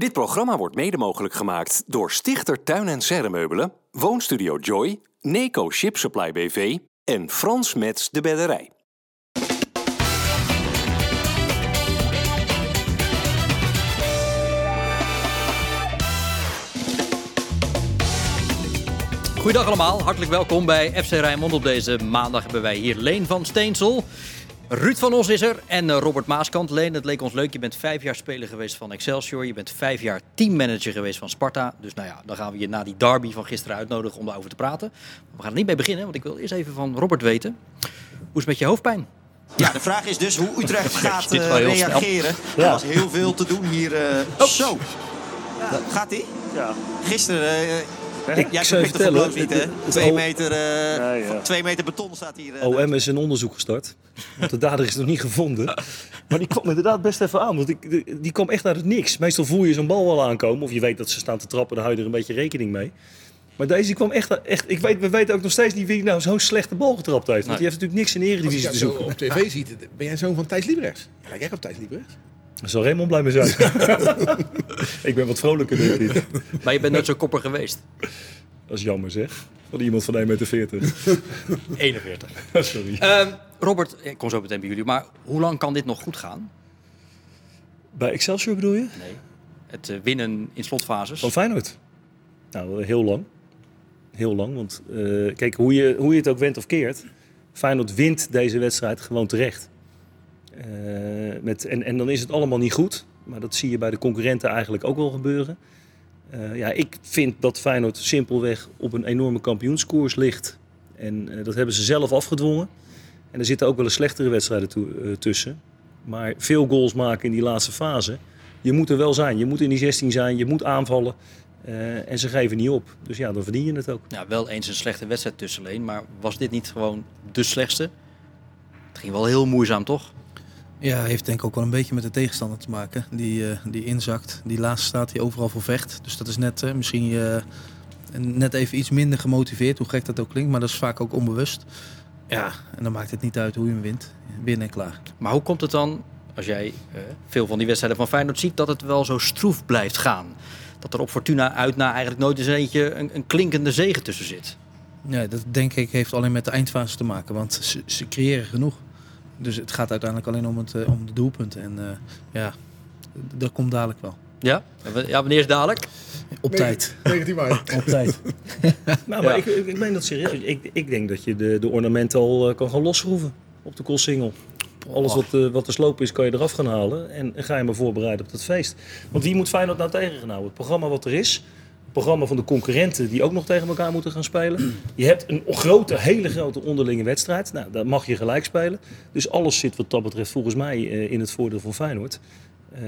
Dit programma wordt mede mogelijk gemaakt door Stichter Tuin en Serremeubelen, Woonstudio Joy, Neco Ship Supply BV en Frans Mets de Bedderij. Goedendag allemaal, hartelijk welkom bij FC Rijnmond. Op deze maandag hebben wij hier Leen van Steensel. Ruud van Os is er en eh, Robert Maaskant. Leen, het leek ons leuk. Je bent vijf jaar speler geweest van Excelsior. Je bent vijf jaar teammanager geweest van Sparta. Dus nou ja, dan gaan we je na die derby van gisteren uitnodigen om daarover te praten. We gaan er niet mee beginnen, want ik wil eerst even van Robert weten. Hoe is het met je hoofdpijn? Ja, de vraag is dus hoe Utrecht gaat eh, reageren. Er was heel veel te doen hier. eh, Zo. Gaat ie? Ja. Gisteren, eh, Ik jij zou vertellen, geloof niet, hè? het- het Twee O- meter, eh, Ja, ja. twee meter beton staat hier. eh, OM is een onderzoek gestart. Want de dader is nog niet gevonden. Maar die kwam inderdaad best even aan. Want ik, die, kwam echt uit het niks. Meestal voel je zo'n bal wel aankomen. Of je weet dat ze staan te trappen. Daar hou je er een beetje rekening mee. Maar deze die kwam echt... echt ik weet, we weten ook nog steeds niet wie nou zo'n slechte bal getrapt heeft. Want die heeft natuurlijk niks in de je Eredivisie te zo zoeken. op tv ziet, ben jij zoon van Thijs Liebrechts? Ja, lijkt echt op Thijs Liebrechts. Zal Raymond blij mee zijn. ik ben wat vrolijker denk ik. Maar je bent nooit zo kopper geweest. Dat is jammer zeg. Van iemand van 1,40 meter. 41. Sorry. Ehm, Robert, ik kom zo meteen bij jullie. Maar hoe lang kan dit nog goed gaan? Bij Excelsior bedoel je? Nee. Het eh, winnen in slotfases. Van Feyenoord? Nou, heel lang. Heel lang, want eh, kijk, hoe je, hoe je het ook went of keert... Feyenoord wint deze wedstrijd gewoon terecht. Eh, met, en, en dan is het allemaal niet goed. Maar dat zie je bij de concurrenten eigenlijk ook wel gebeuren. Eh, ja, ik vind dat Feyenoord simpelweg op een enorme kampioenskoers ligt. En eh, dat hebben ze zelf afgedwongen. En er zitten ook wel eens slechtere wedstrijden tussen. Maar veel goals maken in die laatste fase. Je moet er wel zijn. Je moet in die 16 zijn. Je moet aanvallen. En ze geven niet op. Dus ja, dan verdien je het ook. Ja, wel eens een slechte wedstrijd tussen Leen. Maar was dit niet gewoon de slechtste? Het ging wel heel moeizaam, toch? Ja, heeft denk ik ook wel een beetje met de tegenstander te maken. Die, eh, die inzakt. Die laatste staat die overal voor vecht. Dus dat is net eh, misschien eh, net even iets minder gemotiveerd. Hoe gek dat ook klinkt. Maar dat is vaak ook onbewust. Ja, en dan maakt het niet uit hoe je hem wint. Winnen en klaar. Maar hoe komt het dan, als jij veel van die wedstrijden van Feyenoord ziet, dat het wel zo stroef blijft gaan? Dat er op Fortuna uit na eigenlijk nooit eens eentje een, een klinkende zegen tussen zit. Ja, dat denk ik heeft alleen met de eindfase te maken. Want ze, ze creëren genoeg. Dus het gaat uiteindelijk alleen om, het, eh, om de doelpunten. En eh, ja, dat komt dadelijk wel. Ja? Ja, wanneer is dadelijk? Op tijd. 19 mei. Op tijd. Nou, maar Ja. ik, ik, ik meen dat serieus. Ik, ik denk dat je de, de ornamenten al eh, kan gaan losschroeven op de koolsingel. Alles wat, eh, wat te slopen is, kan je eraf gaan halen. En ga je maar voorbereiden op dat feest. Want wie moet Feyenoord nou tegen gaan houden? Het programma wat er is. Het programma van de concurrenten die ook nog tegen elkaar moeten gaan spelen. Je hebt een grote, hele grote onderlinge wedstrijd. Nou, daar mag je gelijk spelen. Dus alles zit wat dat betreft volgens mij eh, in het voordeel van Feyenoord. Eh,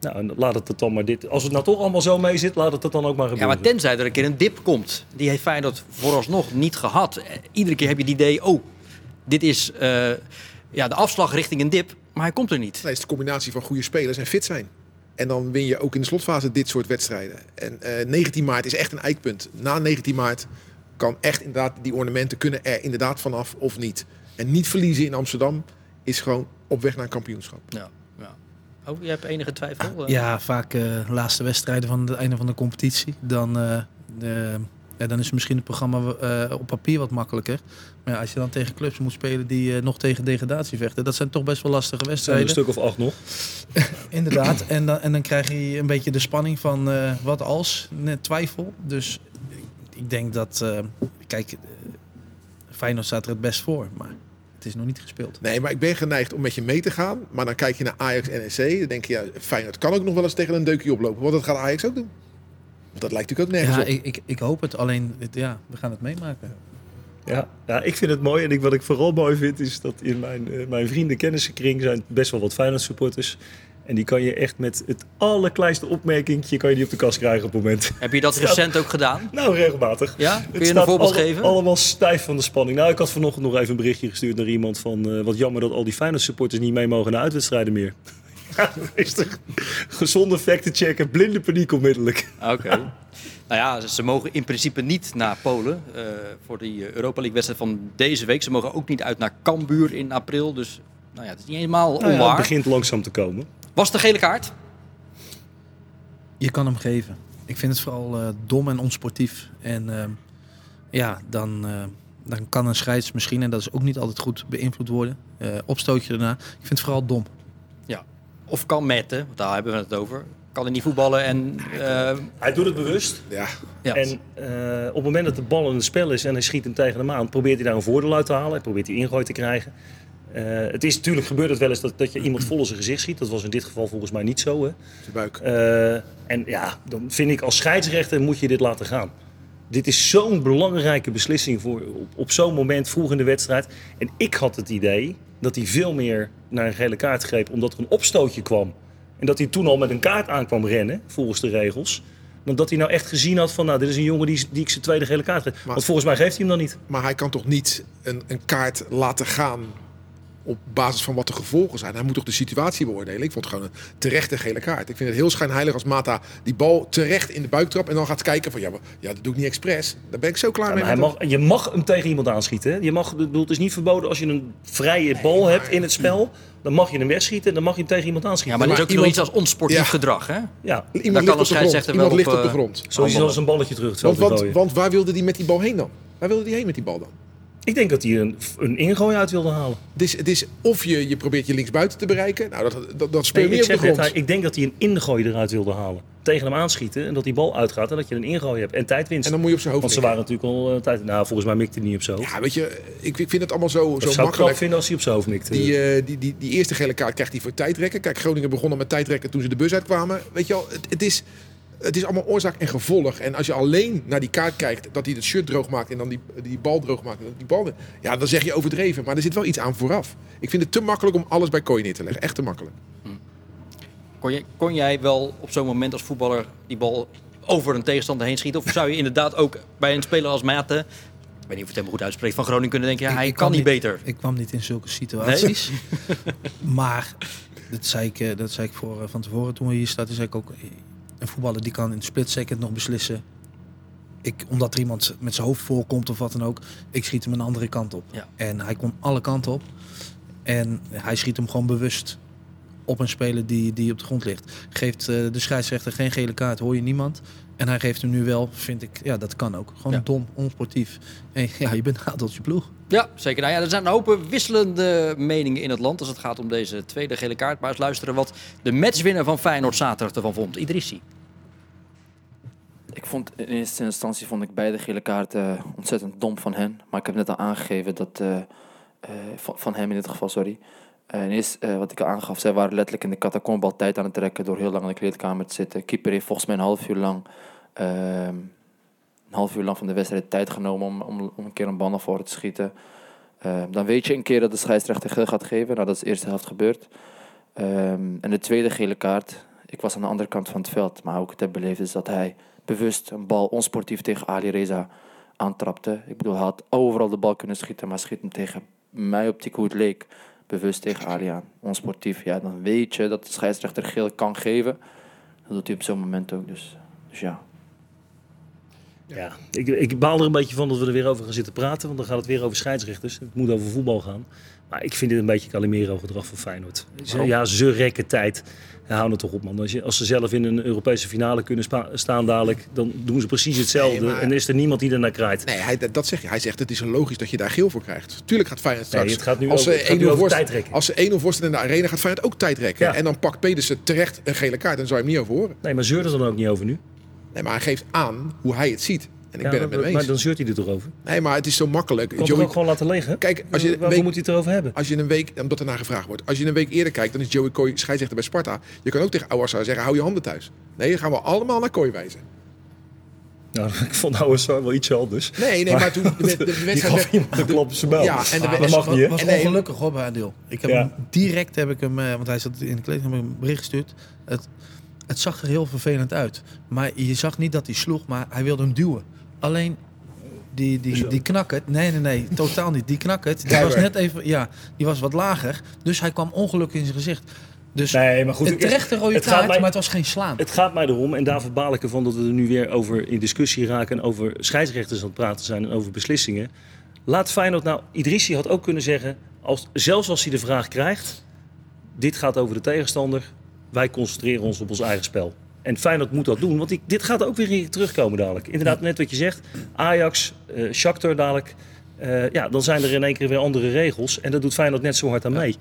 nou, laat het het dan maar dit. Als het nou toch allemaal zo mee zit, laat het dat dan ook maar Ja, gebeuren. maar tenzij er een keer een dip komt. Die heeft Feyenoord vooralsnog niet gehad. Eh, Iedere keer heb je het idee, oh, dit is eh, ja, de afslag richting een dip. Maar hij komt er niet. Nee, het is de combinatie van goede spelers en fit zijn. En dan win je ook in de slotfase dit soort wedstrijden. En eh 19 maart is echt een eikpunt. Na 19 maart kan echt inderdaad die ornamenten kunnen er inderdaad vanaf of niet. En niet verliezen in Amsterdam is gewoon op weg naar een kampioenschap. Ja, ja. Oh, je hebt enige twijfel? Eh, Ja, vaak eh laatste wedstrijden van het einde van de competitie. Dan, eh, de, ja, dan is misschien het programma eh, op papier wat makkelijker. Maar ja, als je dan tegen clubs moet spelen die eh, nog tegen degradatie vechten, dat zijn toch best wel lastige zijn er een wedstrijden. stuk of acht nog. Inderdaad. En dan, en dan krijg je een beetje de spanning van eh, wat als, net twijfel. Dus ik- denk dat, eh, kijk, Feyenoord staat er het best voor, maar het is nog niet gespeeld. Nee, maar ik ben geneigd om met je mee te gaan. Maar dan kijk je naar Ajax en NEC. Dan denk je, ja, Feyenoord kan ook nog wel eens tegen een deukje oplopen. Want dat gaat Ajax ook doen. Want dat lijkt natuurlijk ook nergens Ja, op. ik, ik, ik hoop het. Alleen, het- ja, we gaan het meemaken. Ja, ja, ik vind het mooi. En ik, wat ik vooral mooi vind, is dat in mijn, eh, mijn vrienden kennissenkring zijn best wel wat Feyenoord supporters. En die kan je echt met het allerkleinste opmerkingje kan je die op de kast krijgen op het moment. Heb je dat recent ook gedaan? Nou, regelmatig. Ja? Kun Het je een voorbeeld alle- geven? Allemaal stijf van de spanning. Nou, ik had vanochtend nog even een berichtje gestuurd naar iemand van... eh, wat jammer dat al die Feyenoord supporters niet mee mogen naar uitwedstrijden meer. Ja, dat is toch gezonde facten checken, blinde paniek onmiddellijk. Oké. nou ja, ze mogen in principe niet naar Polen eh, voor die Europa League wedstrijd van deze week. Ze mogen ook niet uit naar Cambuur in april. Dus nou ja, het is niet helemaal Nou ja, onwaar. het begint langzaam te komen. Was de gele kaart? Je kan hem geven. Ik vind het vooral eh, dom en onsportief. En ehm, ja, dan, eh, dan kan een scheids misschien, en dat is ook niet altijd goed, beïnvloed worden. Eh, opstootje daarna. Ik vind het vooral dom. Of kan Mette, want daar hebben we het over. Kan hij niet voetballen en... eh, Hij doet het bewust. Ja, ja. En eh, op het moment dat de bal in het spel is en hij schiet hem tegen hem aan, probeert hij daar een voordeel uit te halen. Hij probeert hij ingooi te krijgen. Eh, het is natuurlijk gebeurd het wel eens dat, dat je iemand vol in zijn gezicht schiet. Dat was in dit geval volgens mij niet zo. Hè? zijn buik. Eh, en ja, dan vind ik als scheidsrechter moet je dit laten gaan. Dit is zo'n belangrijke beslissing voor, op, op zo'n moment vroeg in de wedstrijd. En ik had het idee dat hij veel meer naar een gele kaart greep omdat er een opstootje kwam. En dat hij toen al met een kaart aankwam rennen, volgens de regels. Dan dat hij nou echt gezien had van, nou, dit is een jongen die, die ik zijn tweede gele kaart geef. Want volgens mij geeft hij hem dan niet. Maar hij kan toch niet een, een kaart laten gaan op basis van wat de gevolgen zijn. Hij moet toch de situatie beoordelen. Ik vond het gewoon een terechte gele kaart. Ik vind het heel schijnheilig als Mata die bal terecht in de buik trapt en dan gaat kijken van ja, maar, ja dat doe ik niet expres. Daar ben ik zo klaar Ja, mee. hij mag, je mag hem tegen iemand aanschieten. Hè? Je mag, bedoel, het is niet verboden als je een vrije bal hebt in het spel. Dan mag je hem wegschieten en dan mag je hem tegen iemand ja, aanschieten. maar dat is ook iemand- zoiets als onsportief Ja. gedrag, hè? Ja, Iemand kan ligt op de grond. Iemand wel ligt op, op de eh, grond. zoals als een balletje terug Want, te want, want waar wilde hij met die bal heen dan? Waar wilde hij heen met die bal dan? Ik denk dat hij een, een ingooi uit wilde halen. Het is, het is of je, je probeert je linksbuiten te bereiken. Nou, dat, dat, dat speel Nee, ik, meer op de net, ik denk dat hij een ingooi eruit wilde halen. Tegen hem aanschieten en dat die bal uitgaat en dat je een ingooi hebt. En tijdwinst. En dan moet je op zijn hoofd Want ze waren natuurlijk al eh, tijd... Nou, volgens mij mikte hij niet op zo. Ja, weet je, ik, ik vind het allemaal zo, dat zo zou ik makkelijk. vinden als hij op zijn hoofd mikte. Die, eh, die, die, die eerste gele kaart krijgt hij voor tijdrekken. Kijk, Groningen begon al met tijdrekken toen ze de bus uitkwamen. Weet je wel, het, het, is, het is allemaal oorzaak en gevolg. En als je alleen naar die kaart kijkt dat hij het shirt droog maakt en dan die, die bal droog maakt. en Die bal, ja, dan zeg je overdreven. Maar er zit wel iets aan vooraf. Ik vind het te makkelijk om alles bij kooi neer te leggen. Echt te makkelijk. Kon, je, kon jij wel op zo'n moment als voetballer die bal over een tegenstander heen schieten? Of zou je inderdaad ook bij een speler als Mate, ik weet niet of ik het helemaal goed uitspreek, van Groningen kunnen denken, ja, Ik- hij ik kan niet beter. Ik kwam niet in zulke situaties. maar dat zei ik, eh, dat zei ik voor, eh, van tevoren toen we hier zaten. Zei ik ook, een voetballer die kan in een split second nog beslissen. Ik, omdat er iemand met zijn hoofd voorkomt of wat dan ook. Ik schiet hem een andere kant op. Ja. En hij kon alle kanten op. En hij schiet hem gewoon bewust op een speler die, die op de grond ligt. Geeft eh, de scheidsrechter geen gele kaart, hoor je niemand. En hij geeft hem nu wel, vind ik, ja, dat kan ook. Gewoon Ja. dom, onsportief. En ja, je bent een adeltje ploeg. Ja, zeker. Nou ja, er zijn een hoop wisselende meningen in het land als het gaat om deze tweede gele kaart. Maar eens luisteren wat de matchwinner van Feyenoord zaterdag ervan vond, Idrissi. Ik vond in eerste instantie vond ik beide gele kaarten eh, ontzettend dom van hen. Maar ik heb net al aangegeven dat. eh, eh, van, van hem in dit geval, sorry. Eh, en eerst, eh, wat ik al aangaf, zij waren letterlijk in de catacombal tijd aan het trekken door heel lang in de kleedkamer te zitten. Keeper heeft volgens mij een half uur lang. ehm, een half uur lang van de wedstrijd tijd genomen om, om, om een keer een bal naar voren te schieten. Eh, dan weet je een keer dat de scheidsrechter geel gaat geven. Nou, dat is de eerste helft gebeurd. Ehm, en de tweede gele kaart. Ik was aan de andere kant van het veld. Maar ik het heb beleefd is dat hij bewust een bal onsportief tegen Ali Reza aantrapte. Ik bedoel, hij had overal de bal kunnen schieten. Maar schiet hem tegen mij optiek hoe het leek. Bewust tegen. Onsportief. Ja, dan weet je dat de scheidsrechter geel kan geven. Dat doet hij op zo'n moment ook. Dus, dus ja. Ja, ik, ik baal er een beetje van dat we er weer over gaan zitten praten. Want dan gaat het weer over scheidsrechters. Het moet over voetbal gaan. Maar ik vind dit een beetje Calimero-gedrag van Feyenoord. Ze-? Ja, ze rekken tijd. Ja, hou het toch op, man. Als, je, als ze zelf in een Europese finale kunnen staan dadelijk... dan doen ze precies hetzelfde. Nee, maar- En is er niemand die ernaar krijt. Nee, hij, dat zeg je. Hij zegt het is logisch dat je daar geel voor krijgt. Tuurlijk gaat Feyenoord Nee, straks... het gaat nu als over- ze het gaat nu 1-0 over voorst- tijdrekken. Als ze 1-0 voorstellen in de arena gaat Feyenoord ook tijdrekken. Ja. En dan pakt Pedersen terecht een gele kaart. En dan zou je hem niet over horen. Nee, maar zeur er dan ook niet over nu. Nee, maar hij geeft aan hoe hij het ziet. En ik Ja, ben het met hem maar eens. dan zeurt hij er toch over? Nee, maar het is zo makkelijk. Kan het Joey- ook gewoon laten liggen? Kijk, als je, week, moet hij het erover hebben? als je een week, omdat er naar gevraagd wordt, als je een week eerder kijkt, dan is Joey Kooi scheidsrechter bij Sparta. Je kan ook tegen Ouassar zeggen, hou je handen thuis. Nee, dan gaan we allemaal naar Kooi wijzen. Nou, ik vond Ouassar wel iets anders. Nee, nee, maar, toen de, de, de Die wedstrijd... gaf klap op zijn buik. Ja, en de Ah, dat mag was, niet, hè? was ongelukkig hoor, bij Adil. Ik heb Ja. hem, direct heb ik hem, eh, want hij zat in de kleding, heb ik hem een bericht gestuurd. Het, het zag er heel vervelend uit. Maar je zag niet dat hij sloeg, maar hij wilde hem duwen. Alleen die, die, die knakkert, nee, nee, nee, totaal niet. Die knakkert, die was net even, ja, die was wat lager. Dus hij kwam ongelukkig in zijn gezicht. Dus Nee, maar goed. ik- terechte rode het kaart, mij- maar het was geen slaan. Het gaat mij erom, en daar verbaal ik ervan dat we er nu weer over in discussie raken en over scheidsrechters aan het praten zijn en over beslissingen. Laat Feyenoord nou, Idrissi had ook kunnen zeggen, als, zelfs als hij de vraag krijgt, dit gaat over de tegenstander, wij concentreren ons op ons eigen spel. En Feyenoord moet dat doen, want die, dit gaat ook weer terugkomen dadelijk. Inderdaad, net wat je zegt. Ajax, eh Shakhtar dadelijk. Eh, ja, dan zijn er in één keer weer andere regels. En dat doet Feyenoord net zo hard aan mee.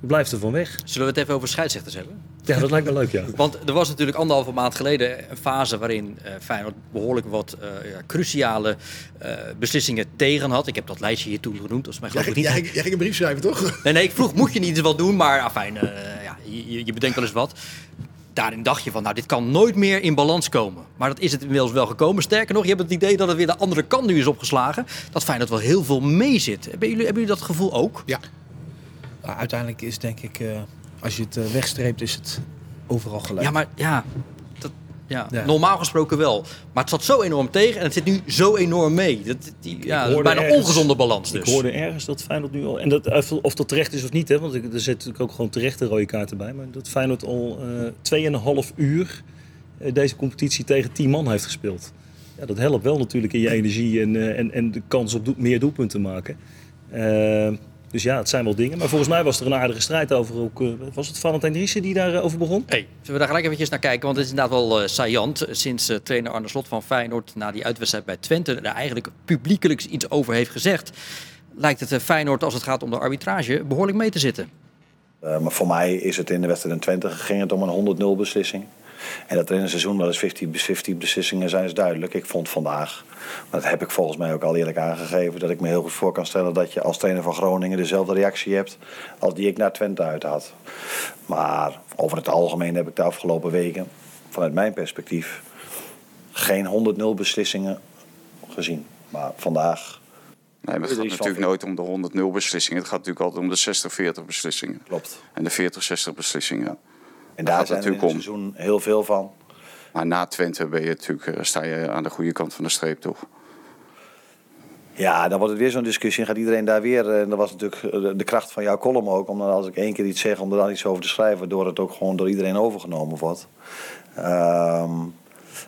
Blijft er van weg. Zullen we het even over scheidsrechters hebben? Ja, dat lijkt me leuk, ja. Want er was natuurlijk anderhalve maand geleden een fase waarin eh, Feyenoord behoorlijk wat eh, ja, cruciale eh, beslissingen tegen had. Ik heb dat lijstje hier toen genoemd, dat is mij geloof ik niet. jij, ging- jij ging een brief schrijven, toch? Nee, nee, ik vroeg, moet je niet eens wat doen? Maar afijn, eh, ja, je, je bedenkt wel eens wat. Daarin dacht je van, nou, dit kan nooit meer in balans komen. Maar dat is het inmiddels wel gekomen. Sterker nog, je hebt het idee dat het weer de andere kant nu is opgeslagen. Dat Feyenoord wel heel veel mee zit. Hebben jullie, hebben jullie dat gevoel ook? Ja. Maar uiteindelijk is denk ik, eh, als je het eh, wegstreept, is het overal gelijk. Ja, maar ja, dat, ja, Ja. normaal gesproken wel. Maar het zat zo enorm tegen en het zit nu zo enorm mee. Dat, die, ja, dat is bijna ergens- ongezonde balans dus. Ik hoorde ergens dat Feyenoord nu al... En dat, of- dat terecht is of niet, hè, want ik- er zitten natuurlijk ook gewoon terechte rode kaarten bij. Maar dat Feyenoord al eh 2,5 uur eh, deze competitie tegen 10 man heeft gespeeld. Ja, dat helpt wel natuurlijk in je energie en, eh, en, en de kans op meer doelpunten maken. Eh, dus ja, het zijn wel dingen. Maar volgens mij was er een aardige strijd over ook... eh, was het Valentijn Driessen die daarover begon? Hey, zullen we daar gelijk eventjes naar kijken? Want het is inderdaad wel eh saillant. Sinds eh, trainer Arne Slot van Feyenoord na die uitwedstrijd bij Twente... er eigenlijk publiekelijk iets over heeft gezegd... lijkt het eh, Feyenoord als het gaat om de arbitrage behoorlijk mee te zitten. Eh, maar voor mij is het in de wedstrijd in Twente ging het om een 100-0 beslissing. En dat er in een seizoen wel eens 50-50 beslissingen zijn, is duidelijk. Ik vond vandaag, maar dat heb ik volgens mij ook al eerlijk aangegeven, dat ik me heel goed voor kan stellen dat je als trainer van Groningen dezelfde reactie hebt als die ik naar Twente uit had. Maar over het algemeen heb ik de afgelopen weken, vanuit mijn perspectief, geen 100-0 beslissingen gezien. Maar vandaag Nee, maar het gaat van- natuurlijk nooit om de 100-0 beslissingen. Het gaat natuurlijk altijd om de 60-40 beslissingen. klopt. En de 40-60 beslissingen. En Daar zijn het er in het natuurlijk om. seizoen heel veel van. Maar na Twente ben je natuurlijk, eh, sta je aan de goede kant van de streep, toch? Ja, dan wordt het weer zo'n discussie en gaat iedereen daar weer... eh, En dat was natuurlijk eh, de- kracht van jouw column ook. Om dan als ik één keer iets zeg, om er dan iets over te schrijven... waardoor het ook gewoon door iedereen overgenomen wordt. Ehm,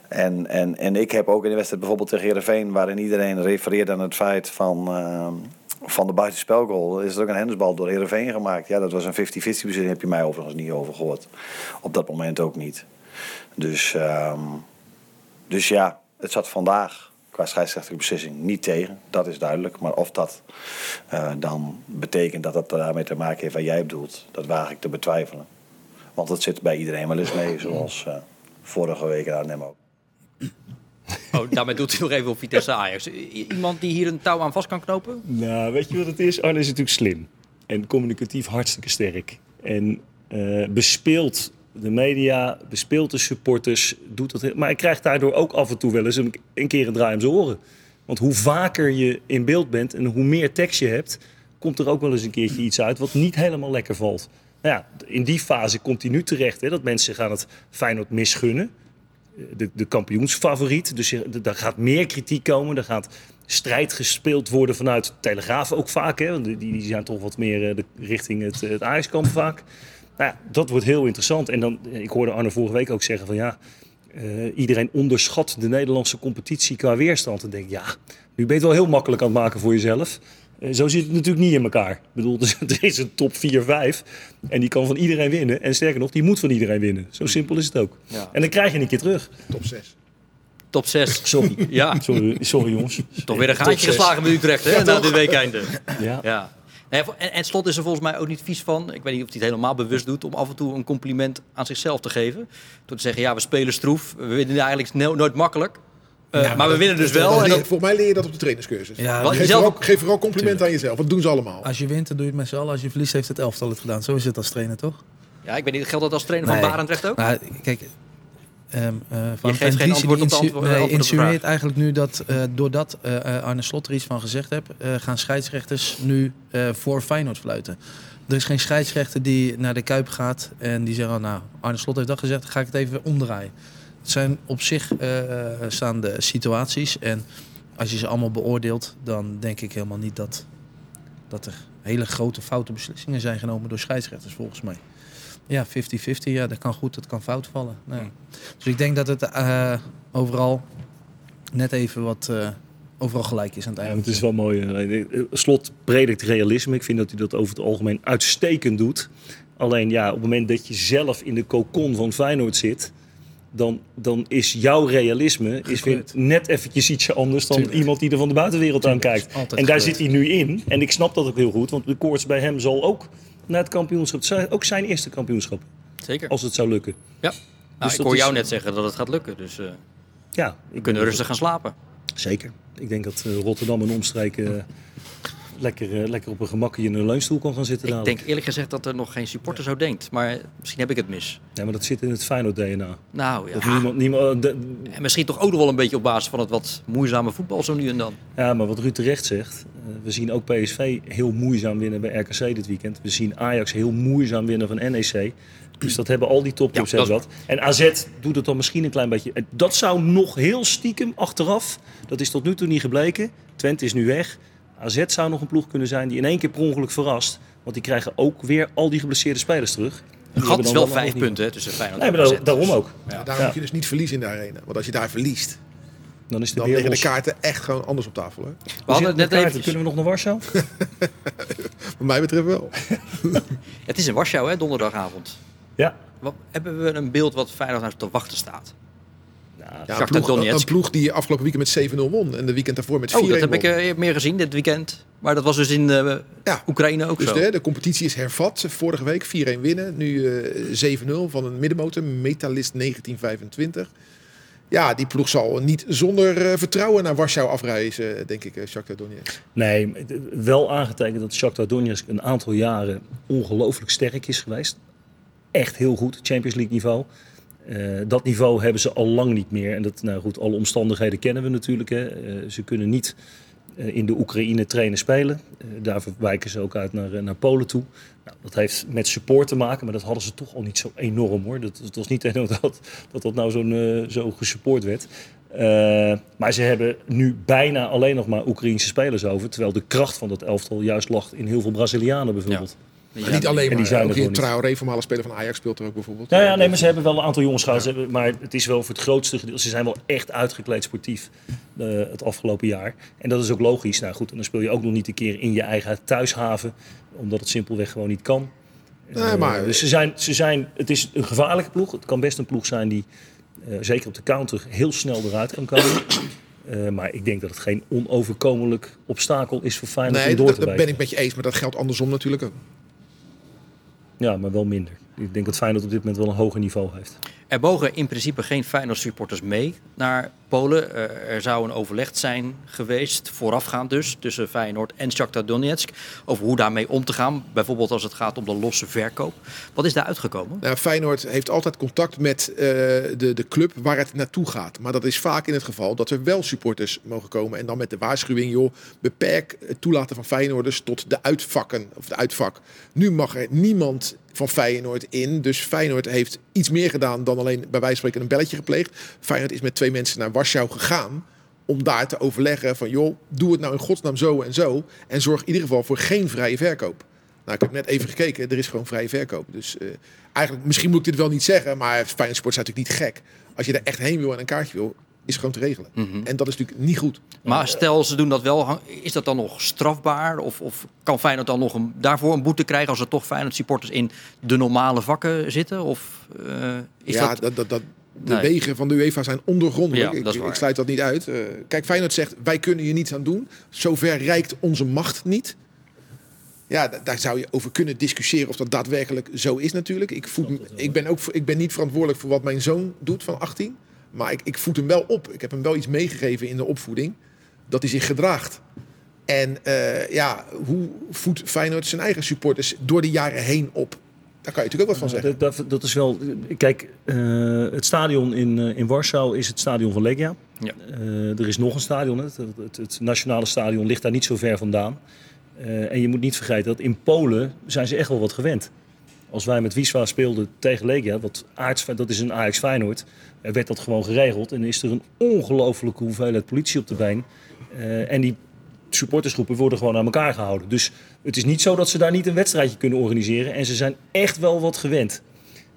en, en, en ik heb ook in de wedstrijd bijvoorbeeld tegen Heerenveen... waarin iedereen refereert aan het feit van... ehm, van de buitenspelgoal is er ook een hensbal door Heerenveen gemaakt. Ja, dat was een 50-50 beslissing. heb je mij overigens niet over gehoord. Op dat moment ook niet. Dus, ehm, dus ja, het zat vandaag qua scheidsrechtelijke beslissing niet tegen. Dat is duidelijk. Maar of dat eh, dan betekent dat dat daarmee te maken heeft wat jij bedoelt, dat waag ik te betwijfelen. Want het zit bij iedereen wel eens mee, zoals eh, vorige week aan Arnhem ook. Oh, daarmee doet hij nog even op Vitesse Ajax. Iemand die hier een touw aan vast kan knopen? Nou, weet je wat het is? Arne is natuurlijk slim. En communicatief hartstikke sterk. En eh, bespeelt de media, bespeelt de supporters. Doet dat, maar hij krijgt daardoor ook af en toe wel eens een, een keer een draai om zijn oren. Want hoe vaker je in beeld bent en hoe meer tekst je hebt... komt er ook wel eens een keertje iets uit wat niet helemaal lekker valt. Nou ja, in die fase komt hij nu terecht. Hè, dat mensen gaan het Feyenoord misgunnen de, de kampioensfavoriet. Dus je, daar gaat meer kritiek komen. Er gaat strijd gespeeld worden vanuit Telegraaf ook vaak. Hè? Die, die zijn toch wat meer eh, de, richting het, het Ajax-kamp vaak. Nou ja, dat wordt heel interessant. En dan, ik hoorde Arne vorige week ook zeggen van ja... eh, iedereen onderschat de Nederlandse competitie qua weerstand. En denk ja, nu ben je het wel heel makkelijk aan het maken voor jezelf. Eh, zo zit het natuurlijk niet in elkaar. Ik bedoel, er is een top 4, 5 en die kan van iedereen winnen. En sterker nog, die moet van iedereen winnen. Zo simpel is het ook. Ja. En dan krijg je een keer terug. Top 6. Top 6. Sorry. Ja, Sorry, sorry jongens. toch weer een gaatje geslagen met Utrecht hè, na dit weekende. Ja. Ja. En, en Slot is er volgens mij ook niet vies van. Ik weet niet of hij het helemaal bewust doet om af en toe een compliment aan zichzelf te geven. Door te zeggen, ja, we spelen stroef. We winnen eigenlijk nooit makkelijk. Uh, maar we winnen dus wel. En leer- dat, Volgens mij leer je dat op de trainerscursus. Ja, geef, vooral, geef vooral complimenten aan jezelf. Dat doen ze allemaal. Als je wint, dan doe je het met z'n allen. Als je verliest, heeft het elftal het gedaan. Zo is het als trainer, toch? ja, ik weet niet, geldt dat als trainer van. Barendrecht ook? Nou, kijk, ehm eh Van geeft geen antwoord op de nee, de insinueert eigenlijk nu dat eh, doordat eh, eh, Arne Slot er iets van gezegd heeft, eh, gaan scheidsrechters nu eh, voor Feyenoord fluiten. Er is geen scheidsrechter die naar de Kuip gaat en die zegt, oh, nou, Arne Slot heeft dat gezegd, dan ga ik het even omdraaien. Het zijn op zich eh, staande situaties en als je ze allemaal beoordeelt, dan denk ik helemaal niet dat, dat er hele grote foute beslissingen zijn genomen door scheidsrechters volgens mij. Ja, 50-50, ja, dat kan goed, dat kan fout vallen. Nee. Dus ik denk dat het eh, overal net even wat eh, overal gelijk is aan het Ja, einde. het is wel mooi. Slot predikt realisme. Ik vind dat hij dat over het algemeen uitstekend doet. Alleen ja, op het moment dat je zelf in de kokon van Feyenoord zit... dan, dan is jouw realisme is weer net eventjes ietsje anders dan Tuurlijk. iemand die er van de buitenwereld aan kijkt. altijd En daar zit hij nu in. En ik snap dat ook heel goed, want de koorts bij hem zal ook naar het kampioenschap. Ook zijn eerste kampioenschap, Zeker. als het zou lukken. Ja. Nou, Dus ik dat hoor is- jou net zeggen dat het gaat lukken. Dus eh, Ja, we kunnen rustig gaan slapen. Zeker. Ik denk dat eh, Rotterdam en omstreken eh, lekker, eh, lekker op een gemakje in een leunstoel kan gaan zitten. Ik dadelijk. denk eerlijk gezegd dat er nog geen supporter zo denkt. Maar misschien heb ik het mis. Ja, maar dat zit in het Feyenoord-DNA. Nou ja. Dat niemand, niemand, de- En misschien toch ook nog wel een beetje op basis van het wat moeizame voetbal zo nu en dan. ja, maar wat Ruud terecht zegt. eh, we zien ook PSV heel moeizaam winnen bij RKC dit weekend. We zien Ajax heel moeizaam winnen van NEC. Dus dat hebben al die topclubs Ja, dat hebben dat. En AZ doet het dan misschien een klein beetje. En Dat zou nog heel stiekem achteraf. Dat is tot nu toe niet gebleken. Twente is nu weg. AZ zou nog een ploeg kunnen zijn die in één keer per ongeluk verrast. Want die krijgen ook weer al die geblesseerde spelers terug. Hebben gat is wel een vijf punten hè, tussen Feyenoord Nee, maar daar- daarom Dus- ook. Daarom Ja. moet je dus niet verliezen in de arena. Want als je daar verliest, Dan is de dan liggen de kaarten echt gewoon anders op tafel. Hè? We hadden het net Kaarten, even. Kunnen we nog naar Warschau? Wat mij betreft wel. Het is in Warschau, hè, donderdagavond. Ja. Wat, hebben we een beeld wat Feyenoord nou te wachten staat? Ja, Shakhtar een, ploeg, Donetsk. een ploeg die afgelopen weekend met 7-0 won. En de weekend daarvoor met 4-1 Oh, dat heb won. ik eh, meer gezien dit weekend. Maar dat was dus in eh, Ja. Oekraïne ook Dus zo. de, de competitie is hervat. Vorige week 4-1 winnen. Nu eh 7-0 van een middenmotor. Metalist 1925. Ja, die ploeg zal niet zonder eh, vertrouwen naar Warschau afreizen, denk ik, eh, Shakhtar Donetsk. Nee, wel aangetekend dat Shakhtar Donetsk een aantal jaren ongelooflijk sterk is geweest. Echt heel goed, Champions League niveau. Eh, dat niveau hebben ze al lang niet meer. En dat, nou goed, alle omstandigheden kennen we natuurlijk. Hè. Eh, ze kunnen niet eh, in de Oekraïne trainen spelen. Daarvoor wijken ze ook uit naar, naar Polen toe. Nou, dat heeft met support te maken, maar dat hadden ze toch al niet zo enorm hoor. Dat, het was niet enorm dat dat, dat nou zo gesupport werd. Maar ze hebben nu bijna alleen nog maar Oekraïnse spelers over. Terwijl de kracht van dat elftal juist lag in heel veel Brazilianen bijvoorbeeld. Maar niet alleen die maar. zijn er ook gewoon in niet. Traoré, voormalig speler van Ajax, speelt er ook bijvoorbeeld. Ja, ja, nee, maar ze hebben wel een aantal jongens gehad. Maar het is wel voor het grootste gedeelte. Ze zijn wel echt uitgekleed sportief eh, het afgelopen jaar. En dat is ook logisch. Nou goed, en dan speel je ook nog niet een keer in je eigen thuishaven. Omdat het simpelweg gewoon niet kan. Nee, Eh, maar- dus ze zijn, ze zijn, het is een gevaarlijke ploeg. Het kan best een ploeg zijn die, eh, zeker op de counter, heel snel eruit kan komen. Eh, maar ik denk dat het geen onoverkomelijk obstakel is voor Feyenoord Nee, om door dat, te dat ben ik met je eens, maar dat geldt andersom natuurlijk ook. Ja, maar wel minder. Ik denk dat Feyenoord op dit moment wel een hoger niveau heeft. Er mogen in principe geen Feyenoord supporters mee naar Polen. Eh, er zou een overleg zijn geweest, voorafgaand dus, tussen Feyenoord en Shakhtar Donetsk. Over hoe daarmee om te gaan. Bijvoorbeeld als het gaat om de losse verkoop. Wat is daar uitgekomen? Nou, Feyenoord heeft altijd contact met eh, de, de club waar het naartoe gaat. Maar dat is vaak in het geval dat er wel supporters mogen komen. En dan met de waarschuwing, joh, beperk het toelaten van Feyenoorders tot de uitvakken of de uitvak. Nu mag er niemand van Feyenoord in. Dus Feyenoord heeft iets meer gedaan dan alleen bij wijze van spreken een belletje gepleegd. Feyenoord is met twee mensen naar Warschau gegaan om daar te overleggen van, joh, doe het nou in godsnaam zo en zo. En zorg in ieder geval voor geen vrije verkoop. Nou, ik heb net even gekeken, er is gewoon vrije verkoop. Dus eh, eigenlijk, misschien moet ik dit wel niet zeggen, maar Feyenoord Sport is natuurlijk niet gek. Als je er echt heen wil en een kaartje wil, is gewoon te regelen. En dat is natuurlijk niet goed. Maar stel ze doen dat wel, is dat dan nog strafbaar? Of, of kan Feyenoord dan nog een, daarvoor een boete krijgen als er toch Feyenoord supporters in de normale vakken zitten? Of eh, is ja, dat... dat, dat, dat, de Nee. wegen van de UEFA zijn ondergrondelijk. Ja, dat is ik, ik sluit dat niet uit. Eh, kijk, Feyenoord zegt, wij kunnen hier niets aan doen. Zover reikt onze macht niet. Ja, da- daar zou je over kunnen discussiëren of dat daadwerkelijk zo is natuurlijk. Ik, hem- ik, ben, ook, ik ben niet verantwoordelijk voor wat mijn zoon doet van 18. Maar ik, ik voed hem wel op. Ik heb hem wel iets meegegeven in de opvoeding. Dat hij zich gedraagt. En eh, ja, hoe voedt Feyenoord zijn eigen supporters door de jaren heen op? Daar kan je natuurlijk ook wat van zeggen. Dat, dat, dat is wel. Kijk, eh, het stadion in, eh, in Warschau is het stadion van Legia. Ja. Eh, er is nog een stadion. hè. Het, het, het nationale stadion ligt daar niet zo ver vandaan. Eh, en je moet niet vergeten dat in Polen zijn ze echt wel wat gewend. Als wij met Wisła speelden tegen Legia, wat Ajax, dat is een Ajax Feyenoord, eh, werd dat gewoon geregeld. En is er een ongelofelijke hoeveelheid politie op de been. Eh, en die supportersgroepen worden gewoon aan elkaar gehouden. Dus het is niet zo dat ze daar niet een wedstrijdje kunnen organiseren. En ze zijn echt wel wat gewend.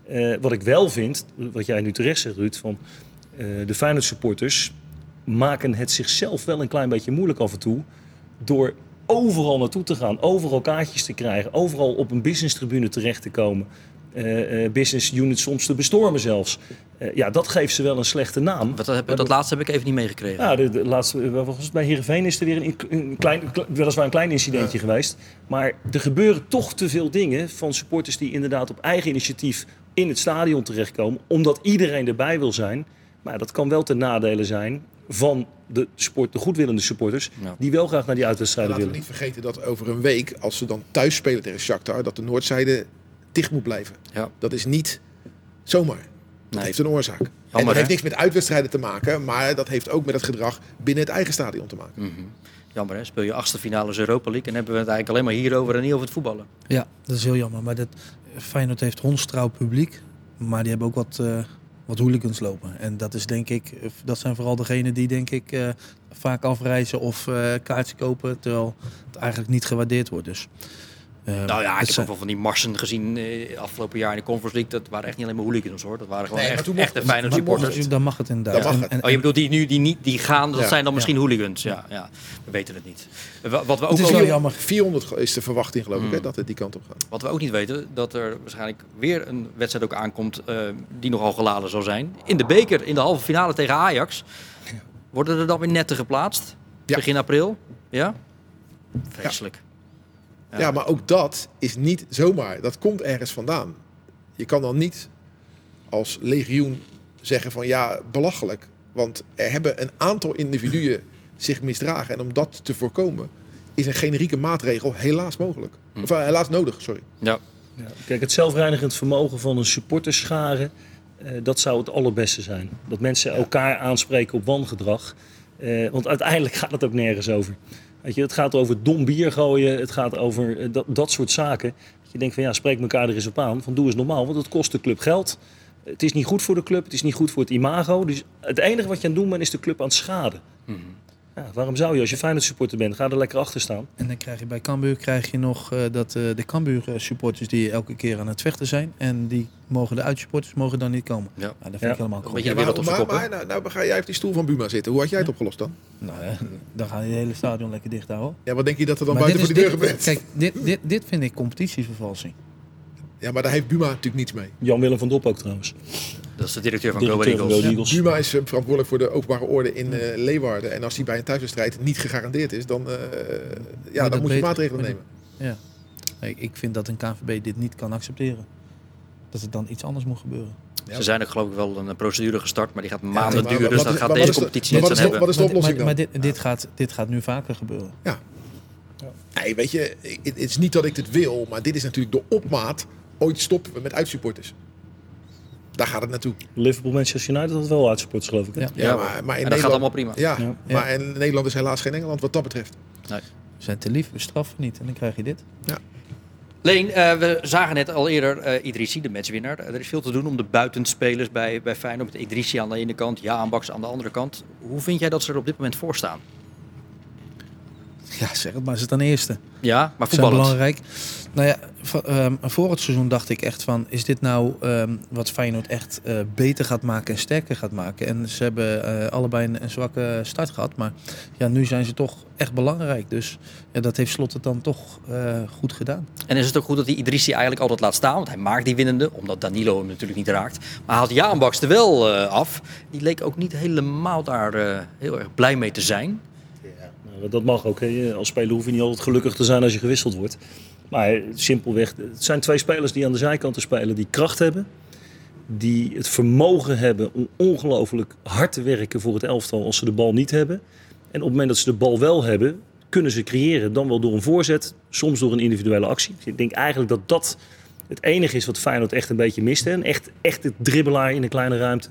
Eh, wat ik wel vind, wat jij nu terecht zegt Ruud, van de Feyenoord supporters maken het zichzelf wel een klein beetje moeilijk af en toe. Door overal naartoe te gaan, overal kaartjes te krijgen, overal op een business tribune terecht te komen. eh, eh, business units soms te bestormen zelfs. Eh, ja, dat geeft ze wel een slechte naam. Wat, heb, dat laatste heb ik even niet meegekregen. Ja, de, de laatste, het? bij Heerenveen is er weer een, een klein, kle- weliswaar een klein incidentje geweest. Maar er gebeuren toch te veel dingen van supporters die inderdaad op eigen initiatief in het stadion terechtkomen. Omdat iedereen erbij wil zijn. Maar dat kan wel ten nadele zijn van de, support, de goedwillende supporters. Ja. Die wel graag naar die uitwedstrijden Laten we willen. niet vergeten dat over een week, als ze dan thuis spelen tegen Shakhtar, dat de noordzijde dicht moet blijven. Ja. Dat is niet zomaar. Dat Nee. heeft een oorzaak. en hè? dat heeft niks met uitwedstrijden te maken, maar dat heeft ook met het gedrag binnen het eigen stadion te maken. Jammer hè, speel je achtste finales Europa League en hebben we het eigenlijk alleen maar hierover en niet over het voetballen. Ja, dat is heel jammer. Maar dat, Feyenoord heeft hondstrouw publiek. Maar die hebben ook wat, eh wat hooligans lopen. En dat is denk ik, dat zijn vooral degenen die denk ik eh, vaak afreizen of eh kaartjes kopen. Terwijl het eigenlijk niet gewaardeerd wordt. Dus, eh, Nou ja, ik heb ook wel van die marsen gezien eh, afgelopen jaar in de Conference League. Dat waren echt niet alleen maar hooligans hoor. Dat waren gewoon Nee, echt, echte toen mocht supporters. dan mag het inderdaad. Dan mag En- het. en- Oh, je bedoelt die nu die, niet, die gaan, dat Ja. zijn dan Ja. misschien hooligans. Ja, ja, we weten het niet. Wa- Wat we ook, Het is wel jammer. 400 is de verwachting geloof Hmm. ik, hè, dat het die kant op gaat. wat we ook niet weten, dat er waarschijnlijk weer een wedstrijd ook aankomt eh, die nogal geladen zal zijn. In de beker, in de halve finale tegen Ajax. Worden er dan weer netten geplaatst? Ja. Begin april? Ja? Vreselijk. Ja. Ja. maar ook dat is niet zomaar. Dat komt ergens vandaan. Je kan dan niet als legioen zeggen van ja, belachelijk. Want er hebben een aantal individuen zich misdragen. En om dat te voorkomen is een generieke maatregel helaas mogelijk. Of eh, helaas nodig, sorry. Ja. Ja, Kijk, het zelfreinigend vermogen van een supporterschare, eh, dat zou het allerbeste zijn. Dat mensen elkaar aanspreken op wangedrag. Eh, want uiteindelijk gaat het ook nergens over. Het gaat over dom bier gooien, het gaat over eh, dat, dat soort zaken. Dat je denkt van ja, spreek elkaar er eens op aan. Van doe eens normaal, want het kost de club geld. Het is niet goed voor de club, het is niet goed voor het imago. Dus het enige wat je aan het doen bent, is de club aan het schaden. Ja, waarom zou je, als je Feyenoord supporter bent, ga er lekker achter staan. En dan krijg je bij Cambuur krijg je nog eh, dat eh, de Cambuur eh, supporters die elke keer aan het vechten zijn. En die mogen de uitsupporters mogen dan niet komen. Ja. dat vind Ja. ik helemaal de maar, maar, maar nou, nou ga jij op die stoel van Buma zitten. Hoe had jij het opgelost dan? Nou, ja, dan ga je het hele stadion lekker dicht houden. Ja, wat denk je dat er dan Maar buiten voor de deur gebeurt? Kijk, dit, dit, dit vind ik competitievervalsing. Ja, maar daar heeft Buma natuurlijk niets mee. Jan-Willem van Dop ook trouwens. Dat is de directeur van Go van Eagles. Eagles. Buma is eh, verantwoordelijk voor de openbare orde in eh, Leeuwarden. En als hij bij een thuiswedstrijd niet gegarandeerd is, dan, eh, ja, dat dan moet je maatregelen nemen. Ja. Ik, ik vind dat een KNVB dit niet kan accepteren. Dat het dan iets anders moet gebeuren. Ze zijn ook geloof ik wel een procedure gestart, maar die gaat maanden maar duren. Dus maar gaat deze competitie aan de- hebben. wat is de Maar- oplossing maar, dan? maar dit, dit, gaat, dit gaat nu vaker gebeuren. Ja. Nee, weet je, het het is niet dat ik dit wil, maar dit is natuurlijk de opmaat. Ooit stoppen we met uitsupporters. Daar gaat het naartoe. Liverpool Manchester United had wel uitsupporters geloof ik. Hè? Ja. Ja, Ja, maar, maar in en dat gaat allemaal prima. Ja, Ja. maar in Nederland is helaas geen Engeland wat dat betreft. Nee. We zijn te lief, we straffen niet. En dan krijg je dit. Leen, eh, we zagen net al eerder eh Idrissi, de matchwinnaar. Er is veel te doen om de buitenspelers bij, bij Feyenoord. Met Idrissi aan de ene kant, Jaan Baks aan de andere kant. Hoe vind jij dat ze er op dit moment voor staan? Ja, zeg het maar. Is het dan eerste? Ja, maar voetballend. belangrijk. Nou ja, ehm, voor het seizoen dacht ik echt van... is dit nou ehm, wat Feyenoord echt eh, beter gaat maken en sterker gaat maken? En ze hebben eh, allebei een, een zwakke start gehad. Maar ja, nu zijn ze toch echt belangrijk. Dus ja, dat heeft Slot het dan toch eh, goed gedaan. En is het ook goed dat hij Idrissi eigenlijk altijd laat staan? Want hij maakt die winnende, omdat Danilo hem natuurlijk niet raakt. Maar hij haalt Jaan Baks er wel af. Die leek ook niet helemaal daar heel erg blij mee te zijn. Dat mag ook. Hè. Als speler hoef je niet altijd gelukkig te zijn als je gewisseld wordt. Maar simpelweg, het zijn twee spelers die aan de zijkanten spelen die kracht hebben. Die het vermogen hebben om ongelooflijk hard te werken voor het elftal als ze de bal niet hebben. En op het moment dat ze de bal wel hebben, kunnen ze creëren. Dan wel door een voorzet, soms door een individuele actie. Dus ik denk eigenlijk dat dat het enige is wat Feyenoord echt een beetje mist. Hè. Een echt, echt het dribbelaar in een kleine ruimte.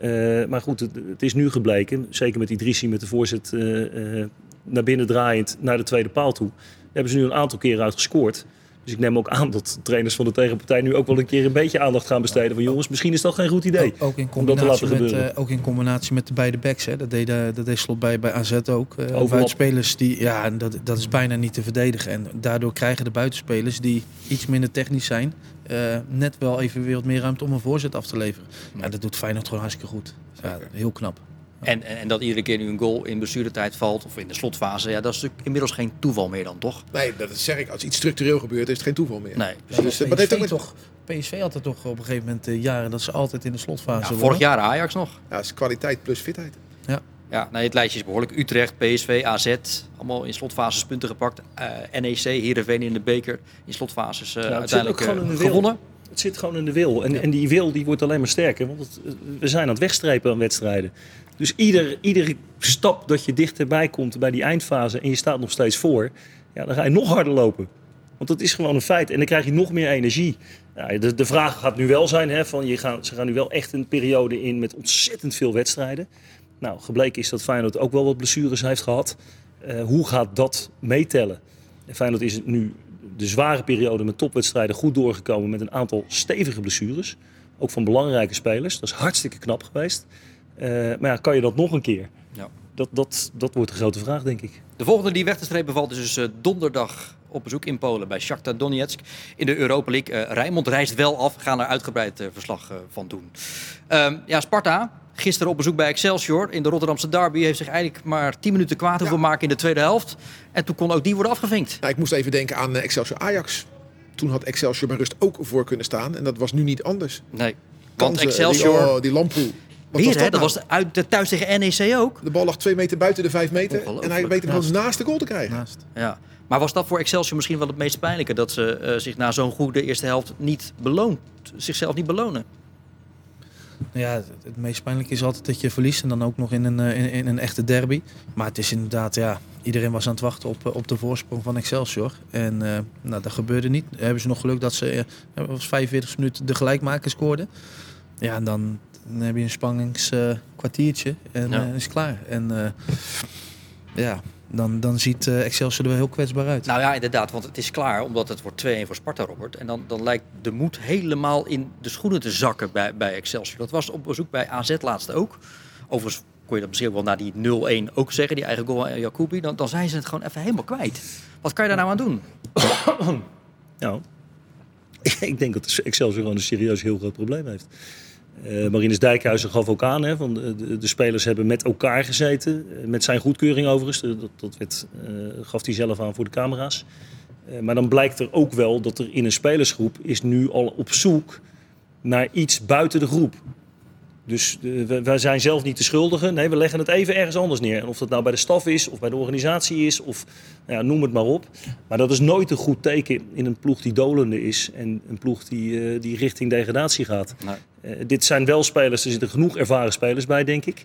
Eh, maar goed, het, het is nu gebleken, zeker met Idrissi met de voorzet eh, eh, naar binnen draaiend naar de tweede paal toe. Daar hebben ze nu een aantal keren uit gescoord. Dus ik neem ook aan dat trainers van de tegenpartij nu ook wel een keer een beetje aandacht gaan besteden. Van jongens, misschien is dat geen goed idee. Ook, ook in combinatie met, eh, ook in combinatie met de beide backs. Hè. Dat, deed, eh, dat deed Slot bij, bij AZ ook. Uh, die, ja, dat, dat is bijna niet te verdedigen. En daardoor krijgen de buitenspelers die iets minder technisch zijn, net wel even weer wat meer ruimte om een voorzet af te leveren. Ja, dat doet Feyenoord gewoon hartstikke goed. Ja, heel knap. En, en, dat iedere keer nu een goal in blessuretijd valt of in de slotfase, ja, dat is natuurlijk inmiddels geen toeval meer dan, toch? Nee, dat zeg ik. Als iets structureel gebeurt, is het geen toeval meer. Nee. Dus, Dus, eh, maar dat heeft ook toch, PSV had het toch op een gegeven moment eh, jaren dat ze altijd in de slotfase Ja, wonnen. vorig jaar Ajax nog. ja, het is kwaliteit plus fitheid. Ja, nou, het lijstje is behoorlijk. Utrecht, PSV, AZ, allemaal in slotfases punten gepakt. Eh, NEC, Heerenveen in de beker, in slotfases eh, zit uiteindelijk ook gewoon in de wil. gewonnen. Het zit gewoon in de wil. En, en die wil die wordt alleen maar sterker. Want het, we zijn aan het wegstrepen aan wedstrijden. Dus ieder, iedere stap dat je dichterbij komt bij die eindfase en je staat nog steeds voor, ja, dan ga je nog harder lopen. Want dat is gewoon een feit. En dan krijg je nog meer energie. De, de vraag gaat nu wel zijn: hè, van je ze gaan nu wel echt een periode in met ontzettend veel wedstrijden. Nou, gebleken is dat Feyenoord ook wel wat blessures heeft gehad. Eh, hoe gaat dat meetellen? En Feyenoord is nu de zware periode met topwedstrijden goed doorgekomen met een aantal stevige blessures. Ook van belangrijke spelers. Dat is hartstikke knap geweest. Eh, maar ja, kan je dat nog een keer? Ja. Dat, dat, dat wordt de grote vraag, denk ik. De volgende die weg te strepen valt is dus eh, donderdag op bezoek in Polen bij Shakhtar Donetsk in de Europa League. Eh Rijnmond reist wel af, gaan er uitgebreid verslag van doen. Ehm, ja, Sparta, gisteren op bezoek bij Excelsior in de Rotterdamse derby, heeft zich eigenlijk maar 10 minuten kwaad hoeven maken in de tweede helft. En toen kon ook die worden afgevinkt. Nou, ik moest even denken aan Excelsior Ajax. Toen had Excelsior bij rust ook voor kunnen staan. En dat was nu niet anders. Nee, want Kansen, Excelsior, Die, oh, die Lamproe. Wat weer was hè, dat dat nou? was uit de thuis tegen NEC ook. De bal lag twee meter buiten de vijf meter. En hij weet hem gewoon Naast. de goal te krijgen. Naast. Ja. Maar was dat voor Excelsior misschien wel het meest pijnlijke? Dat ze eh, zich na zo'n goede eerste helft niet beloont, zichzelf niet belonen? Ja, het, het meest pijnlijke is altijd dat je verliest en dan ook nog in een, eh, in, in een echte derby. Maar het is inderdaad, ja, iedereen was aan het wachten op, eh, op de voorsprong van Excelsior. En eh, nou, dat gebeurde niet. Hebben ze nog geluk dat ze was 45 minuten de gelijkmaker scoorden. Ja, en dan, dan heb je een spanningskwartiertje en Ja. eh, is klaar. En eh, ja, dan, dan ziet eh, Excelsior er wel heel kwetsbaar uit. Nou ja, inderdaad, want het is klaar omdat het wordt 2-1 voor Sparta, Robert. En dan, dan lijkt de moed helemaal in de schoenen te zakken bij, bij Excelsior. Dat was op bezoek bij AZ laatst ook. Overigens kon je dat misschien ook wel na die 0-1 ook zeggen, die eigen goal aan Jacobi. Dan, dan zijn ze het gewoon even helemaal kwijt. Wat kan je daar nou aan doen? Nou, ik denk dat Excelsior gewoon een serieus heel groot probleem heeft. Eh Marinus Dijkhuizen gaf ook aan, hè, van de, de, spelers hebben met elkaar gezeten. eh, Met zijn goedkeuring overigens, dat, dat werd, eh, gaf hij zelf aan voor de camera's. Maar dan blijkt er ook wel dat er in een spelersgroep is nu al op zoek naar iets buiten de groep. Dus eh, wij- zijn zelf niet de schuldigen. Nee, we leggen het even ergens anders neer. En of dat nou bij de staf is, of bij de organisatie is, of nou ja, noem het maar op. Maar dat is nooit een goed teken in een ploeg die dolende is. En een ploeg die, eh, die richting degradatie gaat. Nee. Eh, dit zijn wel spelers, er zitten genoeg ervaren spelers bij, denk ik.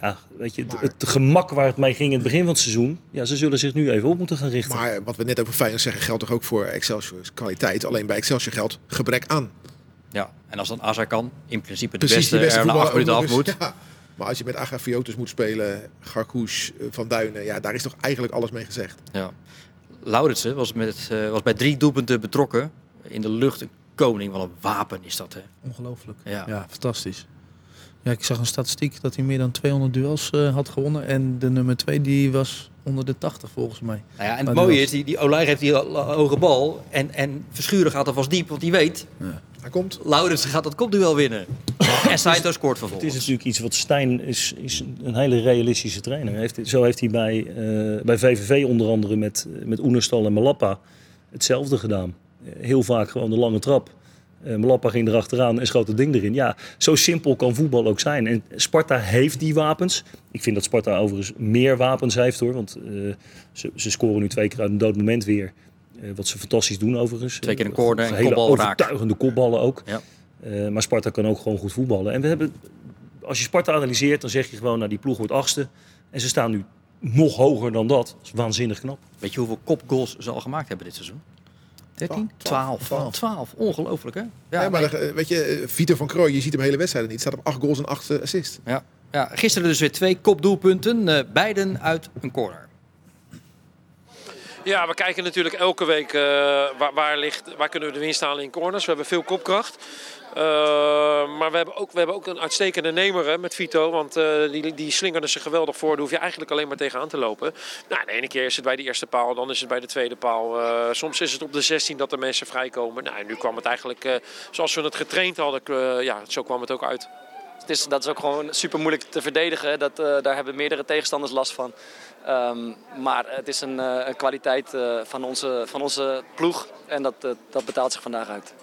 Ja, weet je, het, het gemak waar het mee ging in het begin van het seizoen. Ja, ze zullen zich nu even op moeten gaan richten. Maar wat we net over Feyenoord zeggen, geldt toch ook voor Excelsior kwaliteit. Alleen bij Excelsior geldt gebrek aan. Ja, en als dan Azar kan, in principe de Precies, beste, er na acht minuten af moet. Ja. Maar als je met Agafiotus moet spelen, Garkoes, eh, Van Duinen, ja, daar is toch eigenlijk alles mee gezegd. Ja. Lauritsen was, met, eh, was bij drie doelpunten betrokken. In de lucht een koning, wat een wapen is dat hè. Ongelooflijk. Ja. Ja. fantastisch. Ja, ik zag een statistiek dat hij meer dan 200 duels eh, had gewonnen. En de nummer 2 die was onder de 80 volgens mij. Nou ja, en het mooie was- is, die, die Olij heeft die ho- hoge bal. En, en Verschuren gaat alvast diep, want die weet, Hij komt. Lauritsen gaat dat kopduel winnen. en Saito scoort Het is vervolgens. natuurlijk iets wat Stijn is, is een hele realistische trainer. Heeft, zo heeft hij bij, eh, bij VVV onder andere met, met Oenerstal en Malappa hetzelfde gedaan. Heel vaak gewoon de lange trap. Eh Malappa ging erachteraan en schoot het ding erin. Ja, zo simpel kan voetbal ook zijn. En Sparta heeft die wapens. Ik vind dat Sparta overigens meer wapens heeft hoor. Want eh, ze, ze scoren nu twee keer uit een dood moment weer. Eh, wat ze fantastisch doen overigens. Twee keer een corner en Hele overtuigende kopballen ook. Ja. Maar Sparta kan ook gewoon goed voetballen. En we hebben, als je Sparta analyseert, dan zeg je gewoon, nou die ploeg wordt achtste. En ze staan nu nog hoger dan dat. Dat is waanzinnig knap. Weet je hoeveel kopgoals ze al gemaakt hebben dit seizoen? 13? 12. 12. 12. Ongelooflijk hè? Ja, maar weet je, eh, Vito van Krooi, je ziet hem hele wedstrijden niet. Staat op acht goals en acht eh, assists. Ja. ja, gisteren dus weer twee kopdoelpunten. eh beiden uit een corner. Ja, we kijken natuurlijk elke week eh, waar, waar, ligt, waar kunnen we de winst halen in corners. We hebben veel kopkracht. Eh, maar we hebben, ook, we hebben ook een uitstekende nemer hè, met Vito. Want eh, die, die slingerde zich geweldig voor. Daar hoef je eigenlijk alleen maar tegenaan te lopen. Nou, de ene keer is het bij de eerste paal, dan is het bij de tweede paal. Eh, soms is het op de 16 dat de mensen vrijkomen. Nou, nu kwam het eigenlijk zoals we het getraind hadden. ja, zo kwam het ook uit. Het is, dat is ook gewoon super moeilijk te verdedigen. Dat, daar hebben meerdere tegenstanders last van. Ehm, maar het is een, kwaliteit van, onze, van onze ploeg. En dat, dat betaalt zich vandaag uit.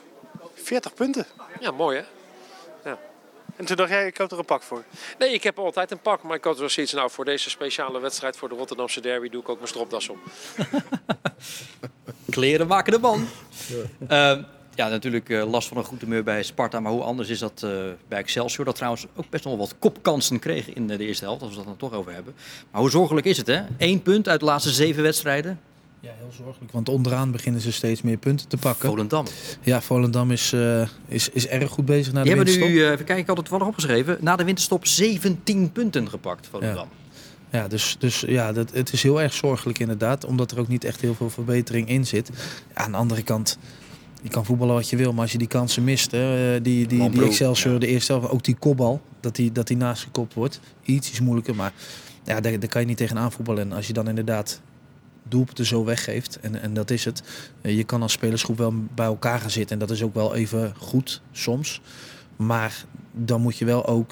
40 punten. Ja, mooi hè? En toen dacht jij, ik koop er een pak voor. Nee, ik heb altijd een pak. Maar ik had wel zoiets, nou voor deze speciale wedstrijd voor de Rotterdamse derby doe ik ook mijn stropdas om. Kleren maken de man. Ja, ja natuurlijk eh, last van een goed humeur bij Sparta. Maar hoe anders is dat eh, bij Excelsior? Dat trouwens ook best nog wel wat kopkansen kreeg in de eerste helft. Als we dat dan toch over hebben. Maar hoe zorgelijk is het hè? Eén punt uit de laatste zeven wedstrijden. Ja, heel zorgelijk. Want onderaan beginnen ze steeds meer punten te pakken. Volendam. Ja, Volendam is, eh, is, is erg goed bezig na de Die hebben winterstop. nu, eh, even kijken, ik had het wel nog opgeschreven. Na de winterstop 17 punten gepakt, Volendam. Ja, dus, dus ja, dat, het is heel erg zorgelijk inderdaad. Omdat er ook niet echt heel veel verbetering in zit. Ja, aan de andere kant, je kan voetballen wat je wil. Maar als je die kansen mist, hè, eh, die, die, die Excelsior, de eerste helft, ook die kopbal. Dat die, dat die naast gekopt wordt. Iets is moeilijker, maar ja, daar, daar kan je niet tegenaan voetballen. En als je dan inderdaad doelpunten zo weggeeft. En, en dat is het. Eh, Je kan als spelersgroep wel bij elkaar gaan zitten. En dat is ook wel even goed soms. Maar dan moet je wel ook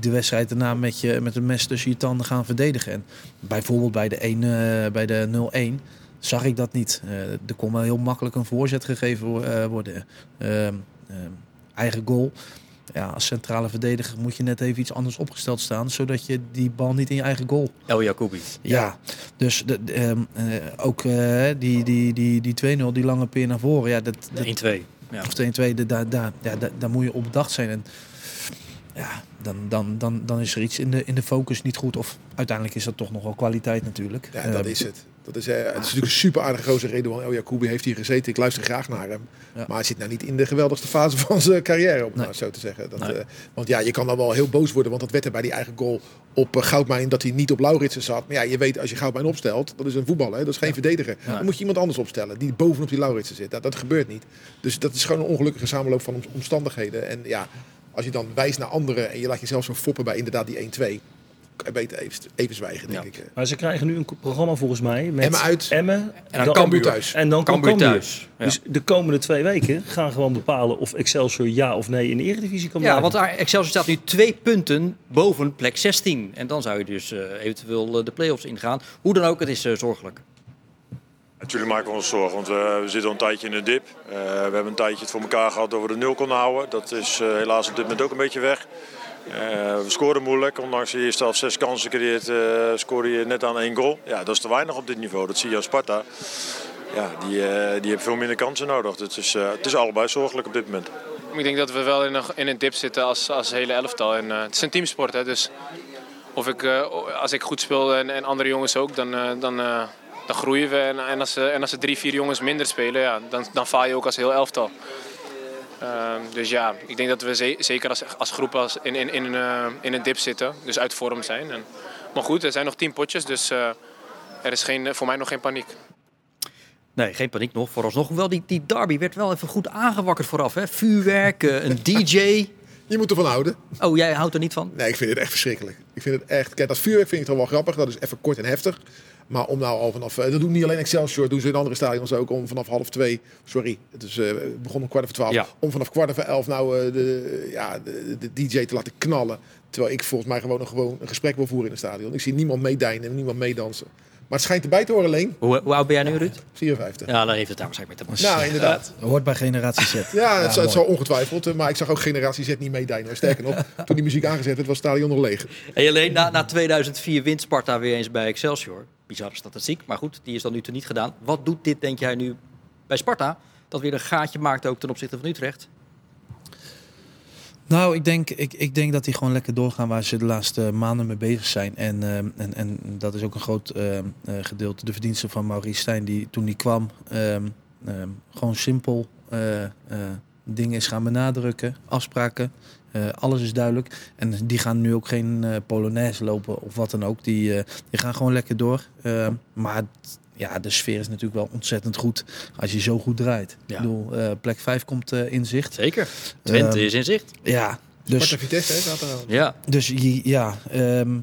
de wedstrijd daarna met, je, met een mes tussen je tanden gaan verdedigen. En bijvoorbeeld bij de, 1, eh, bij de 0-1 zag ik dat niet. Eh, er kon wel heel makkelijk een voorzet gegeven wo- worden. Ehm, ehm, eigen goal. Ja, als centrale verdediger moet je net even iets anders opgesteld staan. Zodat je die bal niet in je eigen goal El Jacoubi. ja, dus de, de, ehm, eh, ook eh, die, die, die, die 2-0, die lange peer naar voren. Ja, dat, dat, 1-2. Ja. Of 2-2, de- daar, daar, ja, daar, daar moet je op bedacht zijn. En ja, dan, dan, dan, dan is er iets in de, in de focus niet goed. Of uiteindelijk is dat toch nog wel kwaliteit natuurlijk. Ja, dat Ehm, is het. Dat is, eh, het is natuurlijk een super aardige gozer. Redouan El Jacoubi heeft hier gezeten. Ik luister graag naar hem. Ja. Maar hij zit nou niet in de geweldigste fase van zijn carrière, om zo te zeggen. Dat, Nee. eh, want ja, je kan dan wel heel boos worden. Want dat werd er bij die eigen goal op uh, Goudmijn dat hij niet op Lauritsen zat. Maar ja, je weet als je Goudmijn opstelt, dat is een voetballer. Dat is geen verdediger. Dan moet je iemand anders opstellen die bovenop die Lauritsen zit. Dat, dat gebeurt niet. Dus dat is gewoon een ongelukkige samenloop van om- omstandigheden. En ja, als je dan wijst naar anderen en je laat jezelf zo foppen bij inderdaad die 1-2. Beter even, even zwijgen, denk ik. eh. Maar ze krijgen nu een programma volgens mij met Emmen uit. Emmen En dan Cambuur thuis. En dan Cambuur thuis, ja. Dus de komende twee weken gaan gewoon bepalen of Excelsior ja of nee in de Eredivisie kan Ja, blijven. want daar- Excelsior staat nu twee punten boven plek 16. En dan zou je dus eh, eventueel eh, de play-offs ingaan. Hoe dan ook, het is zorgelijk. Natuurlijk maken we ons zorgen, want we, we zitten al een tijdje in de dip. Eh, we hebben een tijdje het voor elkaar gehad dat we de nul konden houden. Dat is eh, helaas op dit moment ook een beetje weg. Eh, we scoren moeilijk, ondanks de eerste helft zes kansen creëert, eh scoorde je net aan één goal. Ja, dat is te weinig op dit niveau, dat zie je aan Sparta. Ja, die, eh, die heeft veel minder kansen nodig. Het is, het is allebei zorgelijk op dit moment. Ik denk dat we wel in een, in een dip zitten als, als hele elftal. En, het is een teamsport, hè, dus of ik, als ik goed speel en, en andere jongens ook, dan, dan, dan groeien we. En, en, als, en als er drie, vier jongens minder spelen, ja, dan, dan faal je ook als heel elftal. Ehm, dus ja, ik denk dat we ze- zeker als, als groep als in, in, in, een, eh, in een dip zitten, dus uit vorm zijn. En, maar goed, er zijn nog tien potjes, dus eh, er is geen, voor mij nog geen paniek. Nee, geen paniek nog. Vooralsnog wel, die, die derby werd wel even goed aangewakkerd vooraf. Hè? Vuurwerk, eh, een DJ. Je moet ervan houden. Oh, jij houdt er niet van? Nee, ik vind het echt verschrikkelijk. Ik vind het echt. Kijk, dat vuurwerk vind ik toch wel grappig. Dat is even kort en heftig. Maar om nou al vanaf. eh, Dat doen niet alleen Excelsior, doen ze in andere stadions ook. Om vanaf half twee. Sorry, het is eh, begon om kwart over twaalf. Ja. Om vanaf kwart over elf nou eh, de, ja, de, de DJ te laten knallen. Terwijl ik volgens mij gewoon een, gewoon een gesprek wil voeren in het stadion. Ik zie niemand meedijnen en niemand meedansen. Maar het schijnt erbij te horen, Leen. Hoe, hoe oud ben jij nu, Ruud? 54. Ja, daar heeft het daar waarschijnlijk mee te maken. Nou, inderdaad. Hoort bij generatie Z. Ja, het, het zal ongetwijfeld. Maar ik zag ook generatie Z niet meedijnen. Sterker nog, toen die muziek aangezet werd, was het stadion nog leeg. Hey, alleen na, na 2004 wint Sparta weer eens bij Excelsior. Bizarre statistiek, maar goed, die is dan nu te niet gedaan. Wat doet dit, denk jij, nu bij Sparta? Dat weer een gaatje maakt ook ten opzichte van Utrecht. Nou, ik denk, ik, ik denk dat die gewoon lekker doorgaan waar ze de laatste maanden mee bezig zijn. En, ehm, en, en dat is ook een groot eh, gedeelte de verdienste van Maurice Stijn, die toen die kwam, gewoon simpel eh, eh, dingen is gaan benadrukken, afspraken. eh, alles is duidelijk. En die gaan nu ook geen eh Polonaise lopen of wat dan ook. Die, eh, die gaan gewoon lekker door. Ehm, maar ja, de sfeer is natuurlijk wel ontzettend goed als je zo goed draait. Ja. Ik bedoel, eh, plek 5 komt in zicht. Zeker. Twente Ehm, is in zicht. Ja, dus... Sparta Vitesse, hè. Ja. Dus ja, ehm,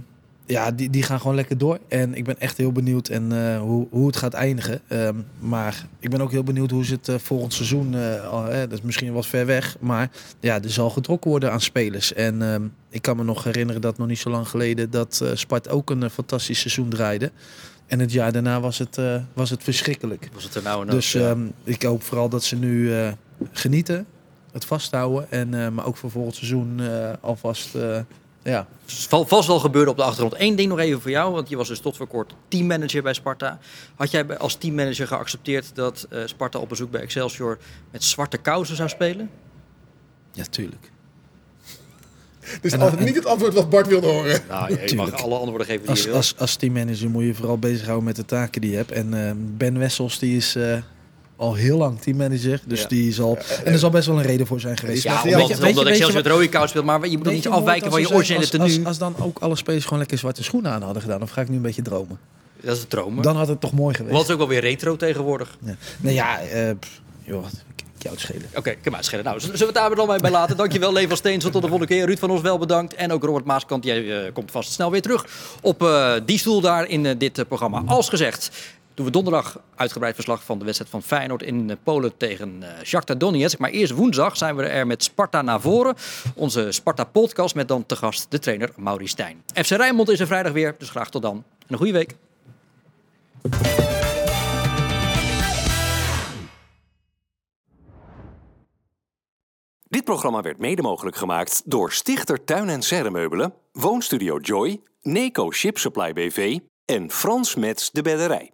ja, die, die gaan gewoon lekker door. En ik ben echt heel benieuwd en, eh, hoe, hoe het gaat eindigen. Ehm, maar ik ben ook heel benieuwd hoe ze het uh, volgend seizoen... Uh, dat is misschien wat ver weg, maar ja, er zal getrokken worden aan spelers. En ehm, ik kan me nog herinneren dat nog niet zo lang geleden... dat Spart ook een fantastisch seizoen draaide. En het jaar daarna was het, was het verschrikkelijk. Was het er nou en Dus um, ik hoop vooral dat ze nu genieten, het vasthouden. En, maar ook voor volgend seizoen alvast ja. Val, vast wel gebeurde op de achtergrond. Eén ding nog even voor jou, want je was dus tot voor kort teammanager bij Sparta. Had jij als teammanager geaccepteerd dat uh, Sparta op bezoek bij Excelsior met zwarte kousen zou spelen? Ja, tuurlijk. Dus en, altijd niet het antwoord wat Bart wilde horen. Nou, je mag alle antwoorden geven die als, je wil. Als, als teammanager moet je vooral bezighouden met de taken die je hebt. En uh, Ben Wessels die is... Uh, al heel lang teammanager. Dus ja. die zal. En er zal best wel een reden voor zijn geweest. Ja, omdat, omdat Excelsior met rode kous speelt. Maar je moet niet afwijken van je originele tenue. Als, als, dan ook alle spelers gewoon lekker zwarte schoenen aan hadden gedaan. Of ga ik nu een beetje dromen? Dat is het dromen. Dan had het toch mooi geweest. Wat is ook wel weer retro tegenwoordig. Ja. Nou ja, uh, joh, jou schelen. Oké, okay, kan maar schelen. Nou, zullen we het daar dan bij laten? Dankjewel, Leen van Steensel. Tot de volgende keer. Ruud van ons wel bedankt. En ook Robert Maaskant. Jij uh, komt vast snel weer terug op uh, die stoel daar in uh, dit programma. Als gezegd, doen we donderdag uitgebreid verslag van de wedstrijd van Feyenoord in Polen tegen uh, Shakhtar Donetsk. Maar eerst woensdag zijn we er met Sparta naar voren. Onze Sparta-podcast met dan te gast de trainer Mauri Stijn. FC Rijnmond is er vrijdag weer, dus graag tot dan. En een goede week. Dit programma werd mede mogelijk gemaakt door Stichter Tuin en Serremeubelen, Woonstudio Joy, Neco Ship Supply BV en Frans Mets de Bedderij.